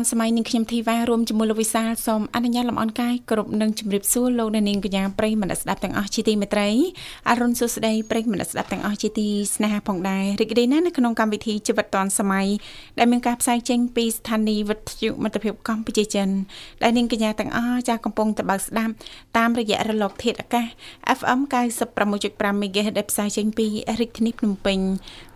នសម័យនាងខ្ញុំធីវ៉ារួមជាមួយលោកវិសាលសូមអនុញ្ញាតលំអរកាយគ្រប់នឹងជម្រាបសួរលោកអ្នកនាងកញ្ញាប្រិយមិត្តស្ដាប់ទាំងអស់ជាទីមេត្រីអរុនសុស្ដីប្រិយមិត្តស្ដាប់ទាំងអស់ជាទីស្នេហាផងដែររីករាយណាស់នៅក្នុងកម្មវិធីជីវិតឌុនសម័យដែលមានការផ្សាយចេញពីស្ថានីយ៍វិទ្យុមិត្តភាពកម្ពុជាចិនដែលនាងកញ្ញាទាំងអស់ចាស់កំពុងតបស្ដាប់តាមរយៈរលកធាតុអាកាស FM 96.5 MHz ដែលផ្សាយចេញពីរាជធានីភ្នំពេញ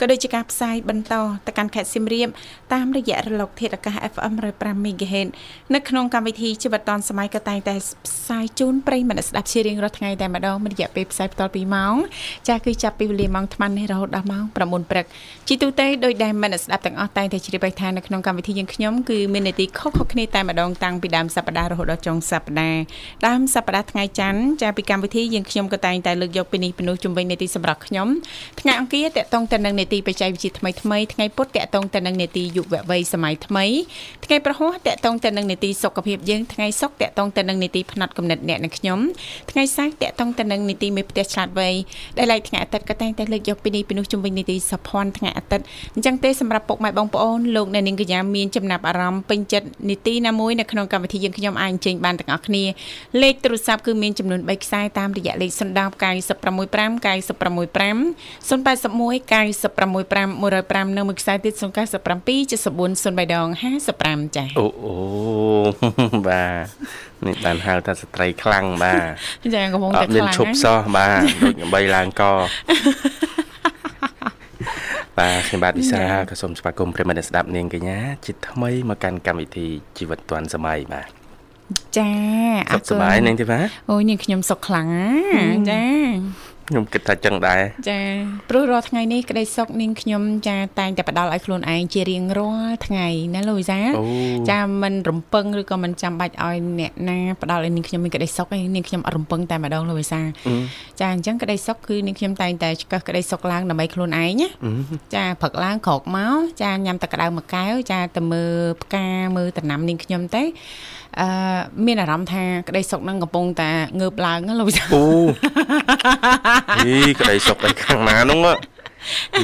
ក៏ដូចជាការផ្សាយបន្តទៅកាន់ខេត្តសៀមរាបតាមរយៈរលកធាតុអាកាស FM 105 MHz នៅក្នុងកម្មវិធីជីវិតឌុនសម័យក៏តែងតែផ្សាយជូនប្រិយមិត្តស្ដាប់ជារៀងរាល់ថ្ងៃតែម្ដងមួយរយៈពេលផ្សាយបន្ត2ម៉ោងចាស់គឺចាប់ពីវេលាម៉ោង8:00នេះរហូតដល់ម៉ោង9ព្រឹកជីទូទៅដោយដែលមិត្តស្ដាប់ទាំងអស់តែងតែជ្រាបបីថានៅក្នុងកម្មវិធីយើងខ្ញុំគឺមាននីតិខុសៗគ្នាតែម្ដងតាំងពីដើមសប្ដាហ៍រហូតដល់ចុងសប្ដាហ៍ដើមសប្ដាហ៍ថ្ងៃច័ន្ទចាស់ពីកម្មវិធីយើងខ្ញុំក៏តែងតែលើកយកពីនេះពីនោះជំវិញនីតិសម្រាប់ខ្ញុំថ្ងៃអង្គារតកតងទៅនឹងនីតិបច្ចេកវិទ្យាថ្មីថ្មីថ្ងៃពុធតកតងទៅនឹងនីតិយុវវ័យសម័យថ្មីថ្ងៃប្រហោះតកតងទៅនឹងនីតិសុខភាពយើងថ្ងៃសុក្រតកតងទៅនឹងនីតិផ្នែកកំណត់អ្នកនិងខ្ញុំថ្ងៃសៅរ៍តកតងទៅនឹងនីតិមេផ្ទះឆ្លាតវៃដែលឡែកថ្ងៃអាទិត្យក៏តែងតែលើកយកពីនេះពីនោះជំវិញនីតិសុភ័ណ្ឌថ្ងៃអាទិត្យអញ្ចឹងទេសម្រាប់ពុកម៉ែបងប្អូនលោកអ្នកនាងកញ្ញាមានចំណាប់អារម្មណ៍ពេញចិត្តនីតិណាមួយនៅក្នុងកម្មវិធីយើងខ្ញុំអាចអញ្ជើញបានទាំងអស់គ្នាលេខទូរស័ព្ទគឺមានចំនួន3ខ្សែតាមរយៈលេខ010 965 965 081 965 105នៅមួយខ្សែទៀត097 74 03ដង55ចា៎អូអូបាទនេះបានហៅថាស្ត្រីខ្លាំងបាទចាកំពុងតែខ្លាំងមានឈប់សោះបាទដូចបីឡើងកបាទខ្ញុំបាទវិសាក៏សូមស្វាគមន៍ប្រិមត្តស្ដាប់នាងកញ្ញាជាថ្មីមកកាន់កម្មវិធីជីវិតឌွန်សម័យបាទចាអរគុណសុខសប្បាយនាងទេបាទអូយនាងខ្ញុំសុខខ្លាំងចា ខ្ញុំគិតថាចឹងដែរចាព្រោះរាល់ថ្ងៃនេះក្តីសុខនាងខ្ញុំចាតែងតែផ្ដល់ឲ្យខ្លួនឯងជារៀងរាល់ថ្ងៃណាលូវីសាចាមិនរំពឹងឬក៏មិនចាំបាច់ឲ្យអ្នកណាផ្ដល់ឲ្យនាងខ្ញុំមានក្តីសុខឯងនាងខ្ញុំអត់រំពឹងតែម្ដងលូវីសាចាអញ្ចឹងក្តីសុខគឺនាងខ្ញុំតែងតែឆ្កឹះក្តីសុខឡើងដើម្បីខ្លួនឯងណាចាព្រឹកឡើងក្រោកមកចាញ៉ាំតែក្តៅមួយកែវចាទៅមើលផ្កាមើលដំណាំនាងខ្ញុំទៅ អឺមានអារម្មណ៍ថាក្តីសុខនឹងកំពុងតែងើបឡើងលោកអូអីក្តីសុខឯខាងណានោះ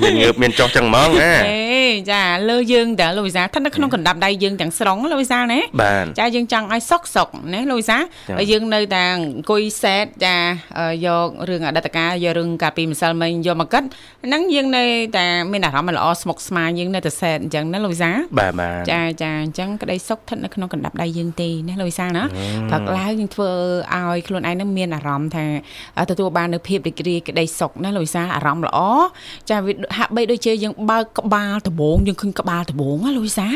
មានងើបមានចុះចឹងហ្មងណាអេចាលើយើងតើលោកវិសាស្ថិតនៅក្នុងកណ្ដាប់ដៃយើងទាំងស្រុងលោកវិសាណាចាយើងចង់ឲ្យសុកសុកណាលោកវិសាហើយយើងនៅតែអង្គុយសែតចាយករឿងអតីតកាលយករឿងកាលពីម្សិលមិញយកមកគិតហ្នឹងយើងនៅតែមានអារម្មណ៍ល្អស្មុគស្មាញយើងនៅតែសែតអញ្ចឹងណាលោកវិសាបាទបាទចាចាអញ្ចឹងក្តីសុខស្ថិតនៅក្នុងកណ្ដាប់ដៃយើងទេណាលោកវិសាណាព្រឹកឡើងយើងធ្វើឲ្យខ្លួនឯងនឹងមានអារម្មណ៍ថាទទួលបាននូវភាពរីករាយក្តីសុខណាលោកវិសាអារម្មណ៍ល្អចាវាហាក់បីដូចជាយើងបើកក្បាលដបងយើងឃើញក្បាលដបងណាលូយសា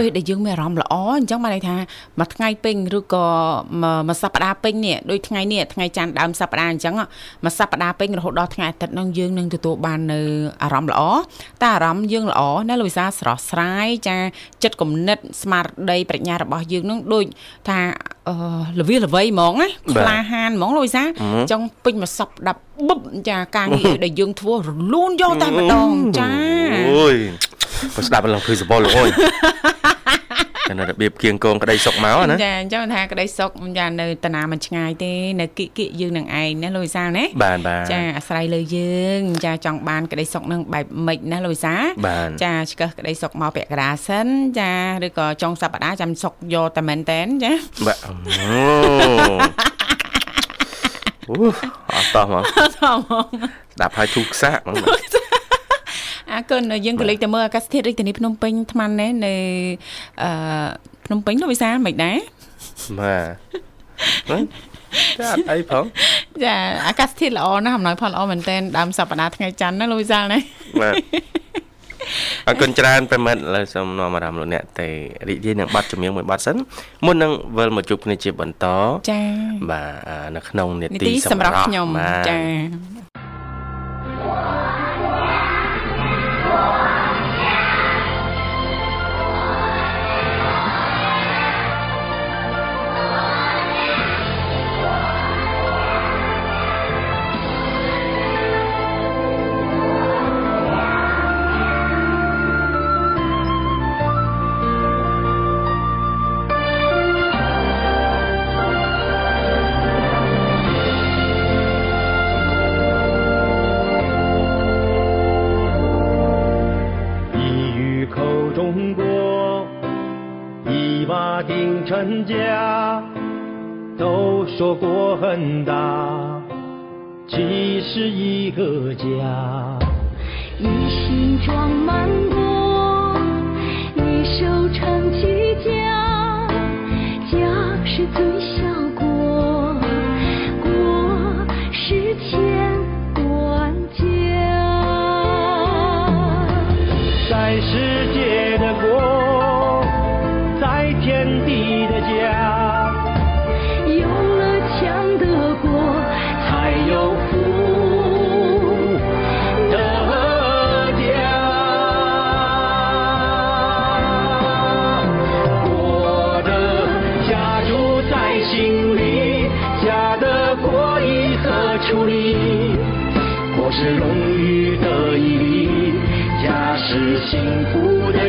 ពេលដែលយើងមានអារម្មណ៍ល្អអញ្ចឹងបានន័យថាមួយថ្ងៃពេញឬក៏មួយសប្តាហ៍ពេញនេះដូចថ្ងៃនេះថ្ងៃច័ន្ទដើមសប្តាហ៍អញ្ចឹងមួយសប្តាហ៍ពេញរហូតដល់ថ្ងៃអាទិត្យនោះយើងនឹងទទួលបាននៅអារម្មណ៍ល្អតែអារម្មណ៍យើងល្អណាលូយសាស្រស់ស្រាយចាចិត្តគំនិតស្មារតីប្រាជ្ញារបស់យើងនឹងដូចថា អឺលវិលវៃហ្មងណាក្លាហានហ្មងលោកវិសាចង់ពេញមួយសប្តាហ៍បឹបចាការងារដែលយើងធ្វើរលូនយកតែម្ដងចាអូយបើស្ដាប់ឡើងឃើញសបល់លោកអើយ នៅរបៀបគៀងកងក្តីសុកមកណាចាអញ្ចឹងថាក្តីសុកចានៅតាណាមិនឆ្ងាយទេនៅគិគិយើងនឹងឯងណាលូយសាណាបាទបាទចាអាស្រ័យលើយើងចាចង់បានក្តីសុកនឹងបែបម៉េចណាលូយសាចាឆ្កឹះក្តីសុកមកពាក់កដាសិនចាឬក៏ចុងសប្តាហ៍ចាំសុកយកតែមែនតែនចាបាទអូអូអត់តោះមកអត់តោះមកស្ដាប់ហើយធូរខ្សាក់ហ្មង អរគុណយើងក៏លេចទៅមើលអាកាសធាតុរាជធានីភ្នំពេញថ្មនេះនៅអឺភ្នំពេញលោកវិសាលមិនដែរបាទចាអត់អីផងចាអាកាសធាតុល្អណាស់អំណោយផលល្អមែនទែនដើមសប្តាហ៍ថ្ងៃច័ន្ទណាលោកវិសាលណាបាទអរគុណច្រើនប្រិមិត្តលើសូមនាំអារម្មណ៍លោកអ្នកទៅរីករាយនឹងបទចម្រៀងមួយបទសិនមុននឹងវិលមកជួបគ្នាជាបន្តចា៎បាទនៅក្នុងនេតិសម្រាប់ខ្ញុំចា៎ 很大，是荣誉的毅力，家是幸福的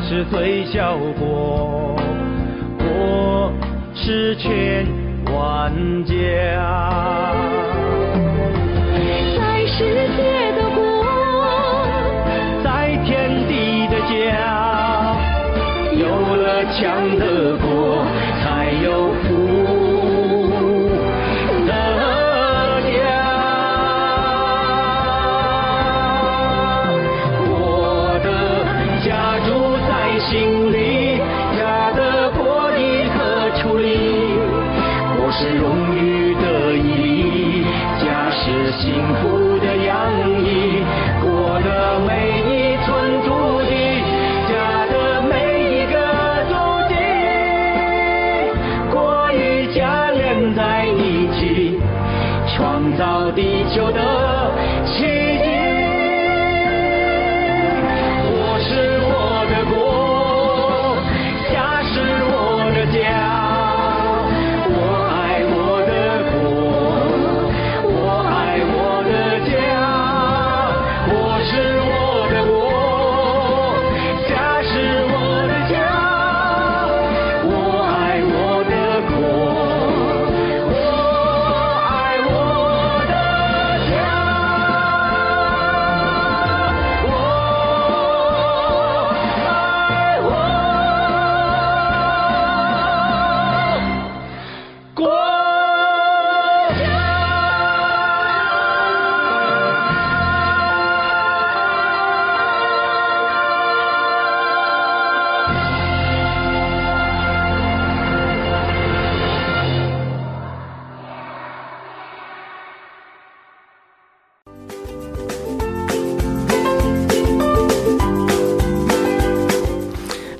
是最小国，国是千万家。在世界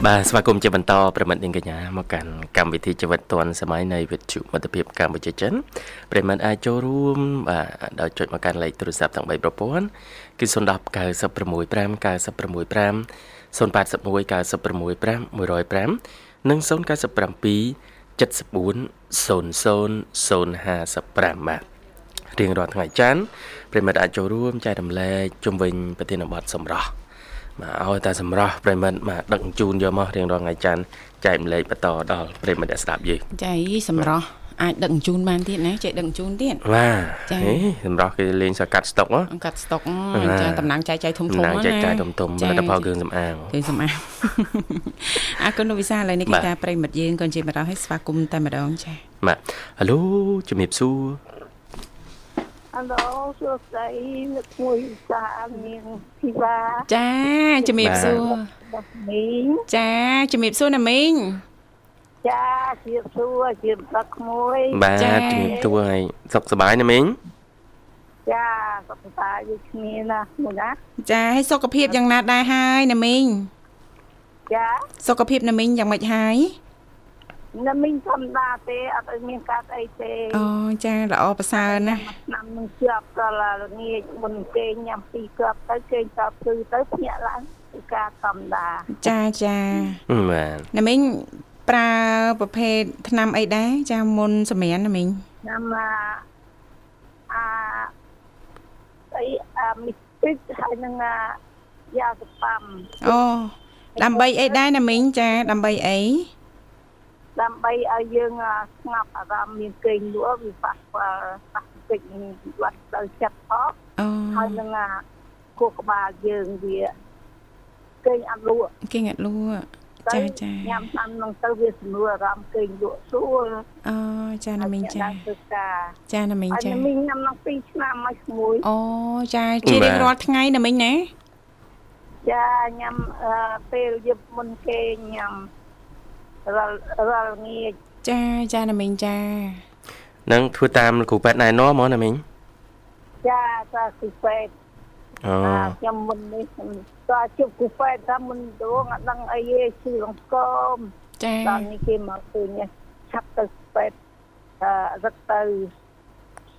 បាទស្វាគមន៍ជាបន្តប្រិមិត្តនាងកញ្ញាមកកាន់កម្មវិធីជីវិតឌွန်សម័យនៃវិទ្យុមិត្តភាពកម្ពុជាចិនប្រិមិត្តអាចចូលរួមបាទដោយចុចមកកាន់លេខទូរស័ព្ទទាំង3ប្រព័ន្ធគឺ010 965 965 081 965 105និង097បាទរៀងរាល់ថ្ងៃច័ន្ទប្រិមិត្តអាចចូលរួមចែករំលែកជុំវិញប្រធានបទសម្រស់ បាទឲ្យតែសម្រស់ប្រិមិត្តបាទដឹកជូនយកមករៀងរាល់ថ្ងៃច័ន្ទចែករំលែកបន្តដល់ប្រិមិត្តដែលស្ដាប់យើងចាយសម្រស់អាចដឹកជញ្ជូនបានទៀតណាចេះដឹកជញ្ជូនទៀតបាទចា៎ហេសម្រស់គេលេងសកាត់ស្តុកហ៎អង្កាត់ស្តុកបាទចាតំណាងចែកចាយធំធំតំណាងចែកចាយធំធំចាផលិតផលគ្រឿងសម្អាងគឺសម្អាតអរគុណលោកវិសាលឥឡូវនេះបាគឺទការប្រិមិត្តយើងក៏ជាម្ដងឲ្យស្វាគមន៍តែម្ដងចាបាទហៅឡូជំរាបសួរ អាឡូសួស្តីលោកមួយសានាងធីវ៉ាចាជំរាបសួរបាទមីងចាជំរាបសួរណាមីងចាជាសួរជាទឹកក្មួយបាទចា៎ជំរាបសួរឲ្យសុខសប្បាយណាមីងចាសុខសប្បាយដូចគ្នាណាមួយណាចាឲ្យសុខភាពយ៉ាងណាដែរហើយណាមីងចាសុខភាពណាមីងយ៉ាងម៉េចហើយ ណាមីងធម្មតាទេអត់ឲ្យមានកាត់អីទេអូចាល្អប្រសើរណាស់ឆ្នាំនឹងជាប់ក៏ឡាល្ងាចមុនគេញ៉ាំពីរគ្រាប់ទៅគេតបគឺទៅភ្ញាក់ឡើងគឺការធម្មតាចាចាបាទណាមីងប្រើប្រភេទថ្នាំអីដែរចាមុនសម្រានណាមីងណាំអាអាអីអាមីទឹកហើយនឹងអាយ៉ាសប៉ាំអូដើម្បីអីដែរណាមីងចាដើម្បីអី ដើម្បីឲ្យយើងអាស្ងប់អារម្មណ៍មានគេងលក់វាប៉ះពាល់ប៉ះពេចវត្តទៅចិត្តផងអូហើយនឹងអាគោះក្បាលយើងវាគេងអត់លក់គេងាត់លក់ទៅចាចាញ៉ាំតាមនឹងទៅវាស្រួលអារម្មណ៍គេងលក់ស្រួលអូចាណាមីងចាហើយធ្វើការចាណាមីងហើយចាមីងញ៉ាំនឹង2ឆ្នាំមកក្មួយអូចាជារៀងរាល់ថ្ងៃណាមីងណាចាញ៉ាំអឺពេលយប់មុនគេញ៉ាំ រាល់រាល់ងាយចាចាណាមីងចានឹងធ្វើតាមគ្រូពេទ្យណែនាំមកណាមីងចាតាគឺពេទ្យអូអាខ្ញុំមុននេះខ្ញុំក៏ជប់គូពេទ្យថាមុនដងអត់ដឹងអីទេឈឺលំកមចាដល់នេះគេមកឃើញនេះឆាប់ទៅពេទ្យអឺរត់ទៅ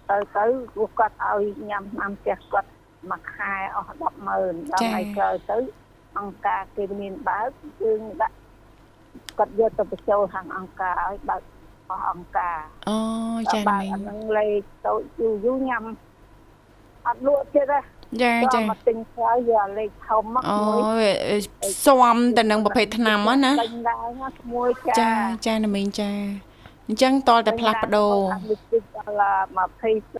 ទៅទៅពួកគាត់ឲ្យញ៉ាំថ្នាំផ្ទះគាត់មួយខែអស់100000ដល់ថ្ងៃក្រោយទៅអង្គការគេមានបើកយើងដាក់ គាត់យកទៅបញ្ចូលខាងអង្គការឲ្យបើកអស់អង្គការអូចាបើណាកមីងអានឹងលេខតូចយូរយូរញ៉ាំអត់លក់ទៀតទេចាក៏ចាមកទិញក្រោយយកលេខធំមកអូមួយស៊ាំទៅនឹងប្រភេទថ្នាំហ្នឹងណាទិញដែរណាក្មួយចាចាចាណាមីងចាអញ្ចឹងតលតែផ្លាស់ប្ដូរលេខដល់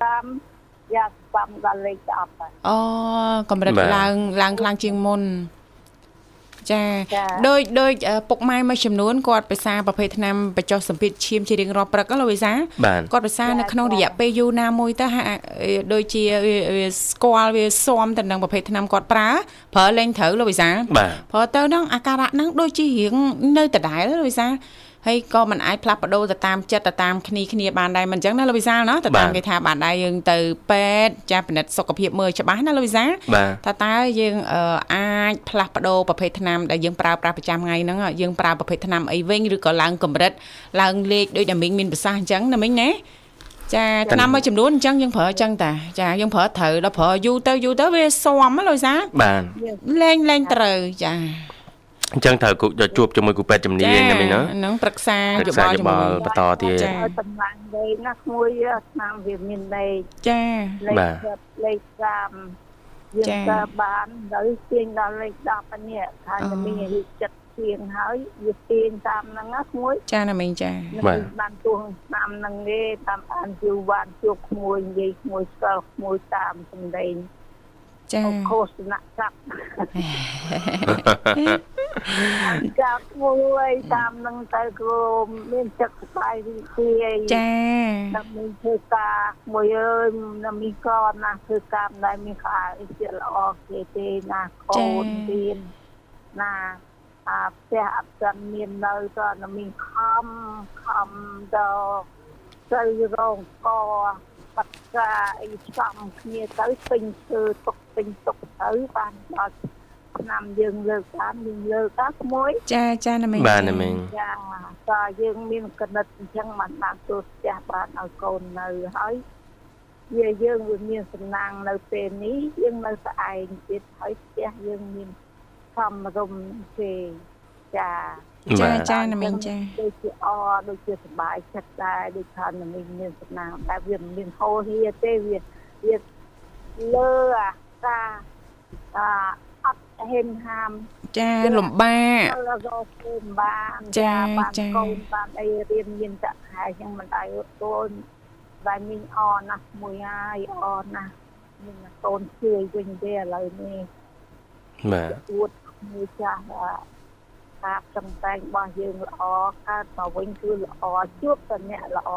25យ៉ាស្បាំដល់លេខ10ហើយអូកម្រិតឡើងឡើងខ្លាំងជាងមុន ចាចាដោយដោយអឺពុកម៉ែមួយចំនួនគាត់ប្រសាប្រភេទថ្នាំបញ្ចុះសម្ពាធឈាមជារៀងរាល់ព្រឹកហ្នឹងលោកវិសាបាទគាត់ប្រសានៅក្នុងរយៈពេលយូរណាមួយទៅហាក់អឺដូចជាវាវាស្គាល់វាស៊ាំទៅនឹងប្រភេទថ្នាំគាត់ប្រើប្រើលេងត្រូវលោកវិសាបាទព្រោះទៅហ្នឹងអាការៈហ្នឹងដូចជារៀងនៅដដែលលោកវិសា ហើយក៏មិនអាចផ្លាស់ប្ដូរទៅតាមចិត្តទៅតាមគ្នាគ្នាបានដែរមិនអញ្ចឹងណាលោកវិសាលណាទៅតាមគេថាបានដែរយើងទៅពេទ្យចាស់ពិនិត្យសុខភាពមើលច្បាស់ណាលោកវិសាបាទថាតើយើងអឺអាចផ្លាស់ប្ដូរប្រភេទថ្នាំដែលយើងប្រើប្រាស់ប្រចាំថ្ងៃហ្នឹងយើងប្រើប្រភេទថ្នាំអីវិញឬក៏ឡើងកម្រិតឡើងលេខដូចតែមីងមានប្រសាសន៍អញ្ចឹងណាមីងណាចាថ្នាំមួយចំនួនអញ្ចឹងយើងប្រើអញ្ចឹងតាចាយើងប្រើត្រូវដល់ប្រើយូរទៅយូរទៅវាស៊ាំណាលោកវិសាបាទលែងលែងត្រូវចា អញ្ចឹងត្រូវគូយកជួបជាមួយគ្រូពេទ្យជំនាញណាមីងណាហ្នឹងប្រឹក្សាប្រឹយោក្សាបល់យោជាមួយបល់បន្តទៀតចាឲ្យតម្លាញលេខណាក្មួយឆ្នាំវាមានលេខចាលេខបាទ10លេខ30យើងចា៎ក៏បានដល់ទាញដល់លេខ10នេះថាអូមានរីកចិត្តទៀងហើយវាទៀងតាមហ្នឹងណាក្មួយចាណាមីងចាបាទបានទួងតាមហ្នឹងទេតាមអានយូរបានជួបក្មួយនិយាយក្មួយស្គាល់ក្មួយតាមសម្ដែង ចាអូឃោសនៈស្រាប់ចាក្មួយតាមហ្នឹងទៅគ្រូមានចិត្តស្បាយរីករាយចាដើម្បីធ្វើការមួយអើយណាមីក៏ណាធ្វើការមិនដែលមានខ្អើអីជាល្អគេទេណាកូនទៀនណាអាផ្ទះអត់ទាន់មាននៅក៏ណាមីខំខំដល់ទៅរងក បត្រាអីសំគ្នាទៅពេញធ្វើទុកពេញទុកទៅបានដល់ឆ្នាំយើងលើកបានយើងលើកដល់ក្មួយចាចាណាមីងបាទណាមីងចាក៏យើងមានកណិតអញ្ចឹងបានបានទូផ្ទះបានឲ្យកូននៅហើយវាយើងវាមានសំណាងនៅពេលនេះយើងនៅស្អែងទៀតហើយផ្ទះយើងមានធម្មរម្យទេចា ចាបាទចាណាមីងចាដូចជាអដូចជាសប្បាយចិត្តដែរដូចថានឹងមានសំណាងតែវាមិនមានហោហៀទេវាវាលើអាការអាអត់ហេមហាមចាលំបាករកគូបានចាបានចាកូនបានអីរៀនមានតខែចឹងមិនដែរកូនបានមីងអណាស់មួយហើយអណាស់មីងកូនជួយវិញទេឥឡូវនេះបាទអួតមួយចាស់ ថាការចំតែងរបស់យើងល្អកើតមកវិញគឺល្អជួបតែអ្នកល្អ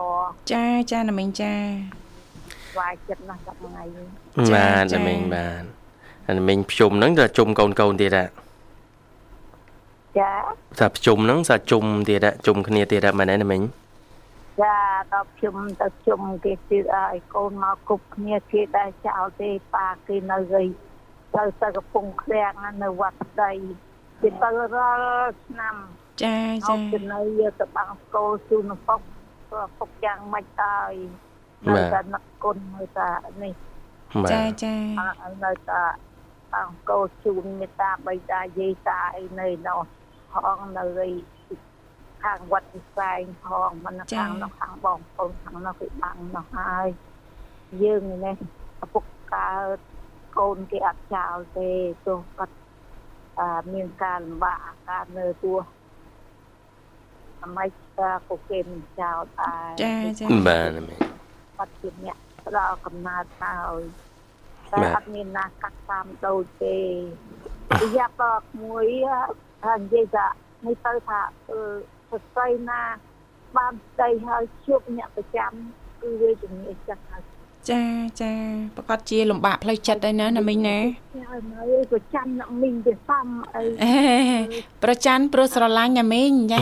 ចាចាណាមីងចា ស្វាយចិត្តណាស់ដល់ថ្ងៃនេះ ចា បាទ ចា ណាមីងបាទអាណាមីងភ្ជុំហ្នឹងទៅជុំកូនកូនទៀតហ่ะ ចា ថាភ្ជុំហ្នឹងសាជុំទៀតហ่ะជុំគ្នាទៀតហ่ะមែនទេណាមីង ចាដល់ខ្ញុំទៅជុំគេទៀតឲ្យកូនមកគប់គ្នាគេដែរចោលទេប៉ាគេនៅវិញទៅទៅកំពង់ឃ្លាំងនៅវត្តស្ដី គេទៅរាល់ឆ្នាំចាអចាត់ទៅនៅយកទៅបាំងស្គលជូនឪពុកព្រោះឪពុកយ៉ាងម៉េចតើនៅតែនឹកគុណនៅតែនេះបាចាទចាអើនៅតែបាំងស្គលជូនមេត្តាបៃតាយាយតាអីនៅនោះផងនៅឯខាងវត្តវិស័យផងមិននៅខាងនោះខាងបងប្អូនខាងនោះគេបាំងនោះហើយយើងនេះឪពុកកើតកូនគេអត់ចោលទេទោះគាត់អឺ មានការលំបាកអាការនៅទោះអមេរិកក៏គេមិនចោលដែរចាចាបាទណាមីងគាត់ជាអ្នកផ្ដល់កំណើតហើយតែបាទអត់មានណាកាត់តាមដូចទេរយៈពេលមួយថានិយាយថានេះទៅថាអឺសស្ត្រីណាបានស្ដីហើយជួបអ្នកប្រចាំគឺវាជំនាញចាស់ហើយ ចាចាប្រកាសជាលំបាកផ្លូវចិត្តដែរណាណាមីងណាហើយនៅប្រចាំអ្នកមីងទៅសំអីអេប្រច័នព្រោះស្រឡាញ់ណាមីងចា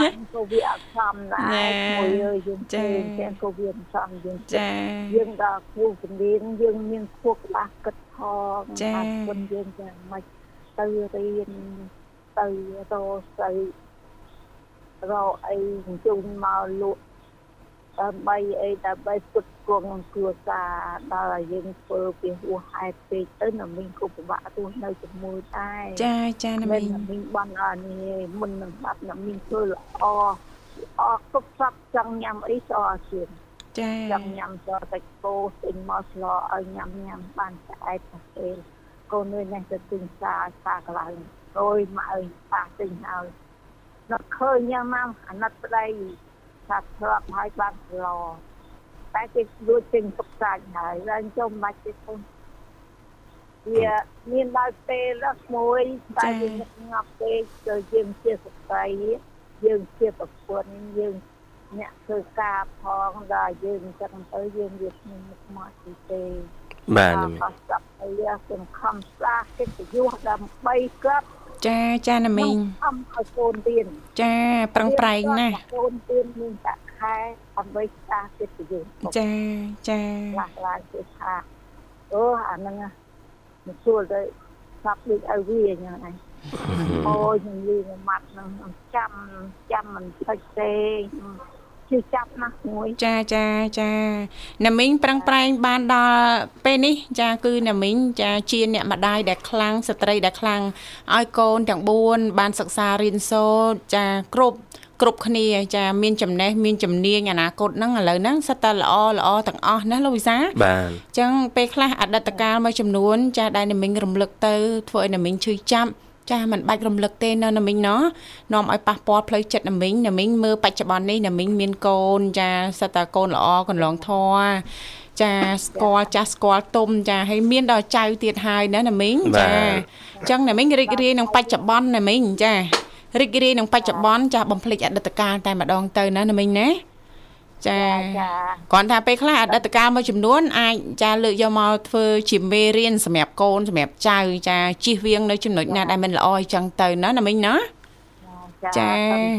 ហើយក៏វាអត់សមដែណែរមួយយើងចាទេទាំងក៏វាមិនសមយើងចាយើងដល់គ្រូជំនាញយើងមានខួរក្បាស់គិតផងចាថាគុណយើងយ៉ាងម៉េចទៅរៀនទៅរកស្អីរកអីជូនមកលក់ ដើម្បីអីដើម្បីពុតគង់គ្រួសារដល់ឲ្យយើងធ្វើពីហួសហេតុពេកទៅនៅមានគូពិបាកទោះនៅជាមួយតែចាចាណាមិមីនងមានបានអានេះមុននឹងបាត់នឹងមានធ្វើល្អអរគ្រប់សពចង់ញ៉ាំអីស្អរជាងចាចង់ញ៉ាំសតែគោទិញមកស្លឲ្យញ៉ាំញ៉ាំបានស្អែកទៅពេលកូននៅនេះទៅទិញសាសាកន្លែងអើយមកឲ្យប៉ះទិញហើយនឹកឃើញយ៉ាងណាអាណិតប្តី ថាធ្លាប់ឲ្យបានស្លតែគេលួចទិញទុកសាច់ហើយឡើងចូលមិនបាច់ទេគុំវាមានដល់ពេលដល់មួយតែយើងនឹកងាប់ពេកទៅយើងជាស្ត្រីយើងជាប្រពន្ធយើងអ្នកធ្វើការផងដល់យើងអញ្ចឹងទៅយើងវាគ្មានមុខមាត់ទីទេបាទណាមីងអត់ស្ដាប់អីសង្ខំស្ដាកិត្តិយសដើម្បីគាត់ ចាចាណាមីងខំឲ្យកូនទៀនចាប្រឹងប្រែងណាស់កូនទៀនមានតាខែដើម្បីស្ដាកិត្តិយសចាចាខ្លះឡើងគេថាអូអាហ្នឹងណាមិនស្រួលទៅស្ដាប់ដូចឲ្យវាអញ្ចឹងឯងអូយខ្ញុំលឺមួយម៉ាត់ហ្នឹងចាំចាំមិនភ្លេចទេ ជឿចាប់ណាស់មួយចាចាចាណាមីងប្រឹងប្រែងបានដល់ពេលនេះ ចាគឺណាមីងចាជាអ្នកម្ដាយដែលខ្លាំងស្ត្រីដែលខ្លាំងឲ្យកូនទាំង4បានសិក្សារៀនសូត្រចាគ្រប់គ្រប់គ្នាចាមានចំណេះមានជំនាញអនាគតហ្នឹងឥឡូវហ្នឹងសិតតែល្អល្អទាំងអស់ណាលោកវិសាបាទចឹងពេលខ្លះអតីតកាលមួយចំនួន ចាដែលណាមីងរំលឹកទៅធ្វើឲ្យណាមីងឈឺចាប់ ចាមិនបាច់រំលឹកទេនៅណាមីងណោះនាំឲ្យប៉ះពាល់ផ្លូវចិត្តណាមីងណាមីងមើលបច្ចុប្បន្ននេះណាមីងមានកូនចាសិតតែកូនល្អកន្លងធរចាស្គាល់ចាស់ស្គាល់ទុំចាហើយមានដល់ចៅទៀតហើយណាណាមីងចាអញ្ចឹងណាមីងរីករាយនឹងបច្ចុប្បន្នណាមីងចារីករាយនឹងបច្ចុប្បន្នចាបំភ្លេចអតីតកាលតែម្ដងទៅណាណាមីងណា ចាចាគ្រាន់តែពេលខ្លះអតីតកាលមួយចំនួនអាចចាលើកយកមកធ្វើជាមេរៀនសម្រាប់កូនសម្រាប់ចៅចាជិះវៀងនៅចំណុចណាដែលមិនល្អអញ្ចឹងទៅណាណាមីងណាចាចា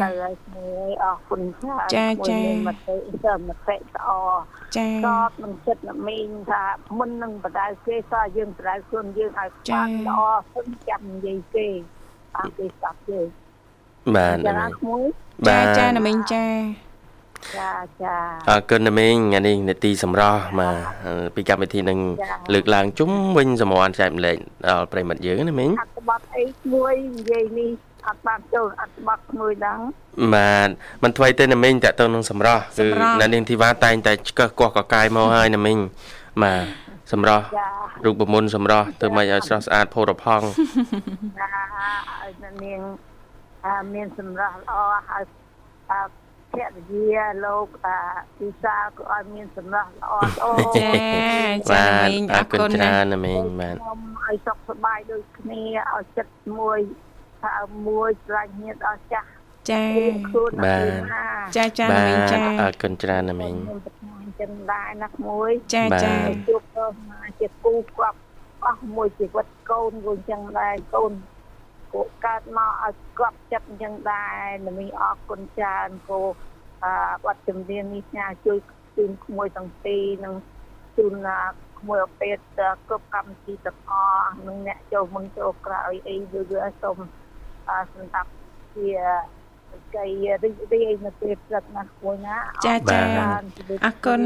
ទៅឲ្យមួយអរគុណចាមួយមតិទៅមតិល្អចាសតនឹងចិត្តអ្នកមីងថាមុននឹងបដៅគេសោះយើងបដៅខ្លួនយើងឲ្យបានល្អសឹងចាំនិយាយគេតាមគេស្ដាប់យើងបាទចាណាមីងមួយចាបាទចាណាមីងចា ចាចាអរគុណណាមីងថ្ងៃនេះនេតិសម្រាប់មកពីកម្មវិធីនឹងចាលើកឡើងជុំវិញសម្ព័ន្ធចែកម្លែកដល់ប្រិមិត្តយើងណាមីងអត្ថបទអីមួយនិយាយនេះអត់បានចូលអត់បាត់មួយដឹងបាទមិនថ្មីទេណាមីងតើទៅនឹងសម្រស់គឺអ្នកនាងធីវ៉ាតែងតែឆ្កឹះកោះកកាយមកហើយណាមីងបាទសម្រស់ចារូបមន្តសម្រស់ទៅមិនឲ្យស្រស់ស្អាតផូរផង់ណាឲ្យអ្នកនាងអាមានសម្រស់ល្អហើយអា ភរិយាលោកអាពិសាក៏ឲ្យមានសម្រស់ល្អល្អចាចាបាទមីងអអររគុណគុណច្រើណានណាមីងបាទខ្ញុំឲ្យសុខសប្បាយដូចគ្នាឲ្យចិត្តមួយថាមួយស្រឡាញ់ញាតិអស់ចាស់ចារៀងខ្លួនបាទឲ្យណាចាចាបាមីងទចាអរគុណច្រើនណាមីងខ្ញុំប្រកាសចឹងដែរណាក្មួយចាបាទចាជួបទៅមកជាគូគាត់អស់មួយជីវិតកូនក៏អញ្ចឹងដែរកូនក៏កើតមកឲ្យគាត់ចិត្តអញ្ចឹងដែរល្មីអរគុណច្រើនគោ អឺបាត់ជំនាញនេះញ៉ាជួយជូនក្មួយទាំងពីរនិងជូនណាក្មួយអពេតគ្រប់កម្មវិធីទាំងអស់និងអ្នកចូលមុនចូលក្រោយអីវាវាសូមអឺសម្រាប់ជា កៃរីករាយនៅពេលព្រឹកណាក្មួយណាចាចាអរគុណ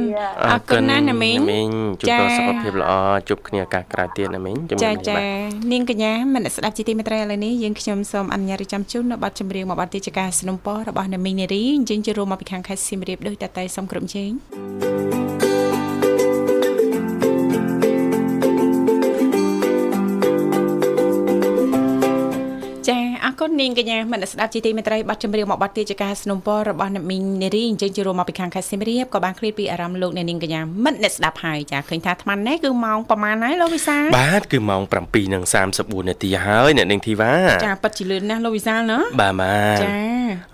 អរគុណណាស់ណាមីងមីងជួបចាតសុខភាពល្អជួបគ្នាឱកាសក្រោយទៀតណាមីងជំរាចាបចាបាទនាងកញ្ញាមនស្សស្ដាប់ជីទីមេត្រីឥឡូវនេះយើងខ្ញុំសូមអនុញ្ញាតរៀបចំជូននៅប័ណ្ណចម្រៀងមួយប័ណ្ណទីជាការสนុំពររបស់អ្នកមីងនារីអញ្ជើញចូលរួមមកពីខាងខេត្តសៀមរាបដោយតតែសូមក្រុមជេងចាអ គុណនាងកញ្ញាមនស្សស្ដាប់ជីទីមេត្រីប័ណ្ណចម្រៀងមួយប័ណ្ណទីជាការสนុំពររបស់អ្នកមីងនារីអញ្ជើញចូលរួមមកពីខាងខេត្តសៀមរាបក៏បានឃ្លាតពីអារម្មណ៍លោកអ្នកនាងកញ្ញាមិត្តអ្នកស្ដាប់ហើយចាឃើញថាអាត្មានេះគឺម៉ោងប្រហែលហើយលោកវិសាលបាទគឺម៉ោង7:34នាទីហើយអ្នកនាងធីវ៉ាចាប៉ិតជាលឿនណាស់លោកវិសាលណាបាទបាទចា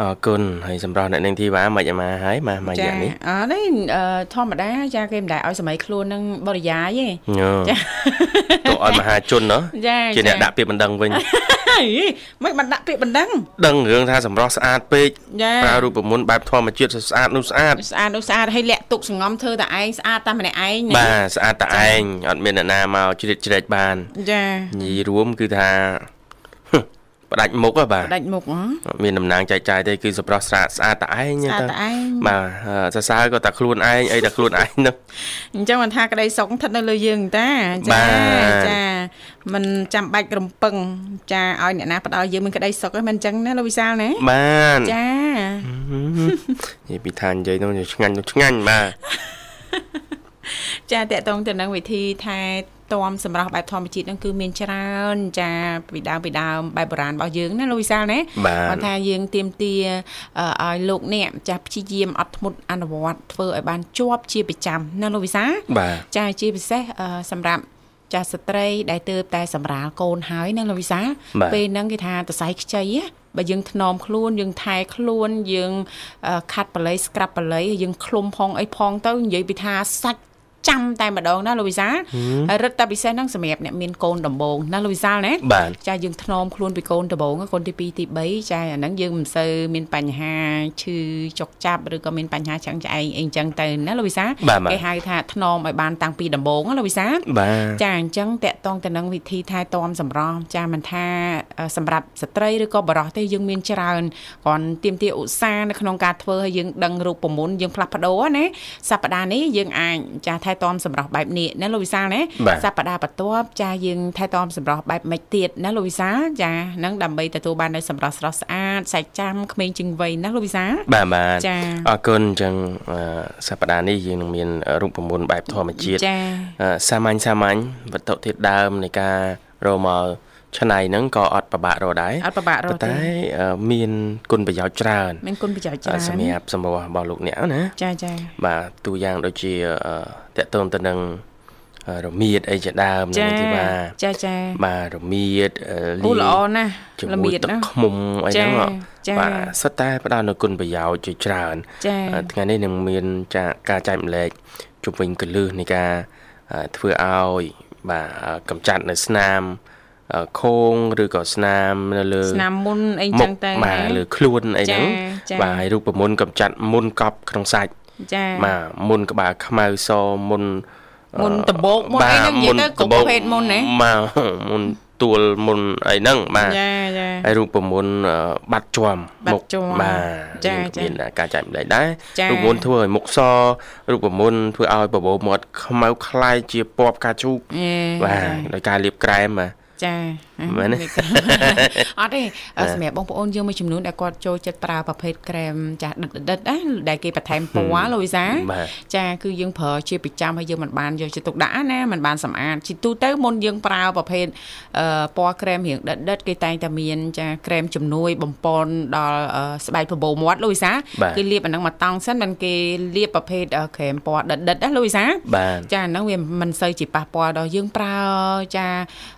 អរគុណហើយសម្រាប់អ្នកនាងធីវ៉ាមិនអាម៉ាហើយម៉ាម៉ាចាយ៉ានេះអត់ទេអឺធម្មតាចាគេមិនដែលឲ្យសម័យខ្លួននឹងបរិយាយទេញ៉ូចាទៅឲ្យមហាជនណោះចាជាអ្នកដាក់ពាក្យបណ្ដឹងវិញហីមិនបានដាក់ពាក្យបណ្ដឹងដឹងរឿងថាសម្រស់ស្អាតពេកចាប្រើរូបមន្តបែបធម្មជាតិស្អាតនោះស្អាតស្អាតនោះស្អាតឲ្យលាក់ទុកសង្ងំធ្វើតែឯងស្អាតតែម្នាក់ឯងណាបាទស្អាតតែឯងអត់មានអ្នកណាមកជ្រៀតជ្រែកបានចានិយាយរួមគឺថា ផ្ដាច់មុខហ៎បាទដាច់មុខហ៎អត់មានតំណាងចែកចាយទេគឺសម្រស់ស្អាតស្អាតតែឯងស្អាតទៅតែឯងបាទអឺសរសើរក៏តែខ្លួនឯងអីតែខ្លួនឯងនោះអញ្ចឹងមិនថាក្តីសុខស្ថិតនៅលើយើងតាបាចាទចាមិនចាំបាច់រំពឹងចាឲ្យអ្នកណាផ្ដល់យើងមានក្តីសុខទេមិនអញ្ចឹងណាលោកវិសាលណាបានចានិយាយពីឋាននិយាយនោះឆ្ងាញ់នោះឆ្ងាញ់បាទ ចាតកតងទៅនឹងវិធីថែទាំសម្រាប់បែបធម្មជាតិហ្នឹងគឺមានច្រើនចាពីដើមពីដើមបែបបុរាណរបស់យើងណាលោកវិសាលណាបាទគាត់ថាយើងទៀមទាអឺឲ្យលោកអ្នកចាស់ព្យាយាមអត់ធ្មត់អនុវត្តធ្វើឲ្យបានជាប់ជាប្រចាំណាលោកវិសាលបាទចាជាពិសេសអឺសម្រាប់ចាស់ស្ត្រីដែលទើបតែសម្រាលកូនហើយណាលោកវិសាលបាទពេលហ្នឹងគេថាតសៃខ្ចីណាបើយើងថ្នមខ្លួនយើងថែខ្លួនយើងអឺខាត់បល័យស្ក្រាប់បល័យយើងឃ្លុំផងអីផងទៅនិយាយពីថាសាច់ ចាំតែម្ដងណាលោកវិសាលហើយរឹតតែពិសេសហ្នឹងសម្រាប់អ្នកមានកូនដំបងណាលោកវិសាលណាបាទចាយើងថ្នមខ្លួនពីកូនដំបងកូនទី2ទី3ចាអាហ្នឹងយើងមិនសូវមានបញ្ហាឈឺចុកចាប់ឬក៏មានបញ្ហាឆ្អឹងឆ្អែងអីអញ្ចឹងទៅណាលោកវិសាបាទបាទគេហៅថាថ្នមឲ្យបានតាំងពីដំបងណាលោកវិសាបាទចាអញ្ចឹងតកតងទៅនឹងវិធីថែទាំសម្រស់ចាមិនថាអឺសម្រាប់ស្ត្រីឬក៏បុរសទេយើងមានច្រើនគ្រាន់ទៀមទាឧស្សាហ៍នៅក្នុងការធ្វើឲ្យយើងដឹងរូបមន្តយើងផ្លាស់ប្ដូរណាសប្តាហ៍នេះយើងអាចចាថែទាំសម្រស់បែបនេះណាលោកវិសាលណាបាទសប្តាហ៍បន្ទាប់ចាយើងថែទាំសម្រស់បែបម៉េចទៀតណាលោកវិសាលចាហ្នឹងដើម្បីទទួលបាននូវសម្រស់ស្រស់ស្អាតសាច់ចាំក្មេងជាងវ័យណាលោកវិសាលបាទបាទចាអរគុណអញ្ចឹងអឺសប្តាហ៍នេះយើងនឹងមានរូបមន្តបែបធម្មជាតិចាអឺសាមញ្ញសាមញ្ញវត្ថុធាតុដើមនៃការរកមក ឆ្នៃហ្នឹងក៏អត់ពិបាករកដែរអត់ពិបាករកទេតែអឺមានគុណប្រយោជន៍ច្រើនមានគុណប្រយោជន៍ច្រើនសម្រាប់សម្រស់របស់លោកអ្នកណាចាចាបាទទូយ៉ាងដូចជាអឺតកតងទៅនឹងអឺរមៀតអីជាដើមចានេះទីបាទចាចាបាទរមៀតអឺអូល្អណាស់ជំល្នួមៀយតទឹកណាឃ្មុំអីហ្នឹងចាហ៎ចាបាទសុទ្ធតែផ្ដល់នូវគុណប្រយោជន៍ជាច្រើនចាអឺថ្ងៃនេះនឹងមានចាការចែកម្លែកជុំវិញកលឹះនៃការអឺធ្វើឲ្យបាទអឺកម្ចាត់នៅស្នាមអឺ ខោងឬក៏ស្នាមនៅលើស្នាមមុនអីចឹងទៅបាទឬខ្លួនអីហ្នឹងបាទហើយរូបមន្តកំចាត់មុនកប់ក្នុងសាច់ចាបាទមុនក្បាលខ្មៅសមុនមុនដបោកមុនអីហ្នឹងនិយាយទៅគ្រប់ភេទមុនណាបាទមុនទួលមុនអីហ្នឹងបាទចាចាហើយរូបមន្តបាត់ជွំមុខបាទចាចាមានការចែកម្លែកដែររូបមន្តធ្វើឲ្យមុខសរូបមន្តធ្វើឲ្យបបោមាត់ខ្មៅខ្លាយជាពណ៌ផ្កាឈូកបាទដោយការលាបក្រែមបាទ ចា មែនទេអត់ទេសម្រាប់បងប្អូនយើងមួយចំនួនដែលគាត់ចូលចិត្តប្រើប្រភេទក្រែមចាស់ដិតដិតណាដែលគេបន្ថែមពណ៌លូវីសាបាទចាគឺយើងប្រើជាប្រចាំហើយយើងមិនបានយកចិត្តទុកដាក់ណាមិនបានសម្អាតជាទូទៅមុនយើងប្រើប្រភេទអឺពណ៌ក្រែមរៀងដិតដិតគេតែងតែមានចាក្រែមជំនួយបំពន់ដល់អឺស្បែកបបោមាត់លូវីសាបាទគឺលាបអាហ្នឹងមកតង់សិនមិនគេលាបប្រភេទអឺក្រែមពណ៌ដិតដិតណាលូវីសាបាទចាហ្នឹងវាមិនសូវជាប៉ះពាល់ដល់យើងប្រើចា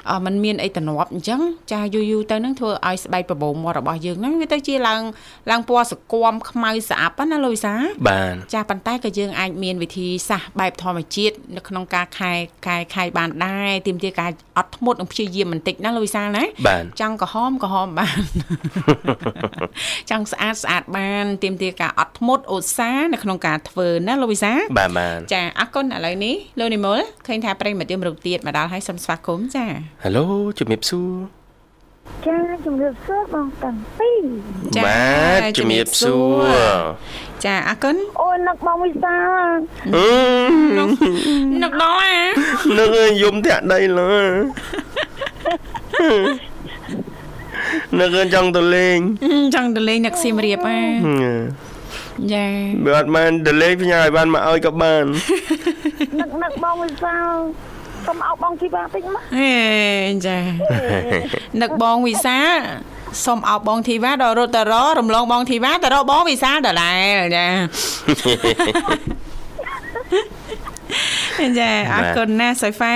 អឺมันមានអីតំណប់អញ្ចឹងចាយូរយូរទៅហ្នឹងធ្វើឲ្យស្បែកបបោមាត់របស់យើងហ្នឹងវាទៅជាឡើងឡើងពណ៌សកមខ្មៅស្អាប់ណាលូវីសាបាទចាប៉ុន្តែក៏យើងអាចមានវិធីសាស្ត្របែបធម្មជាតិនៅក្នុងការខែខែខៃបានដែរទាមទារការអត់ធ្មត់និងព្យាយាមបន្តិចណាលូវីសាណាបាទចង់ក្រហមក្រហមបានចង់ស្អាតស្អាតបានទាមទារការអត់ធ្មត់ឧស្សាហ៍នៅក្នុងការធ្វើណាលូវីសាបាទបាទចាអរគុណឥឡូវនេះលោកនិមលឃើញថាប្រិយមិត្តយើងរូបទៀតមកដល់ហើយសូមស្វាគមន៍ចាហេឡូជំរាបសួរចាជំរាបសួរបងតាំងពីរបាទជំរាបសួរចាអរគុណអូយនឹកបងវិសាលអឺនឹកដល់អានឹងឲ្យយំធាក់ដីលើនឹងឲ្យចង់ទៅលេងចង់ទៅលេងនឹកសៀមរាបអាចាបើអត់បានទៅលេងផ្ញើឲ្យបានមកឲ្យក៏បាននឹកនឹកបងវិសា លសុំអោបបងជីបាតិចមកហេចានឹកបងវិសាសូមអោបបងធីវ៉ាដល់រត់ទៅររំលងបងធីវ៉ាទៅរកបងវិសាដដែលចាចាអរគុណណាស់សុយហ្វា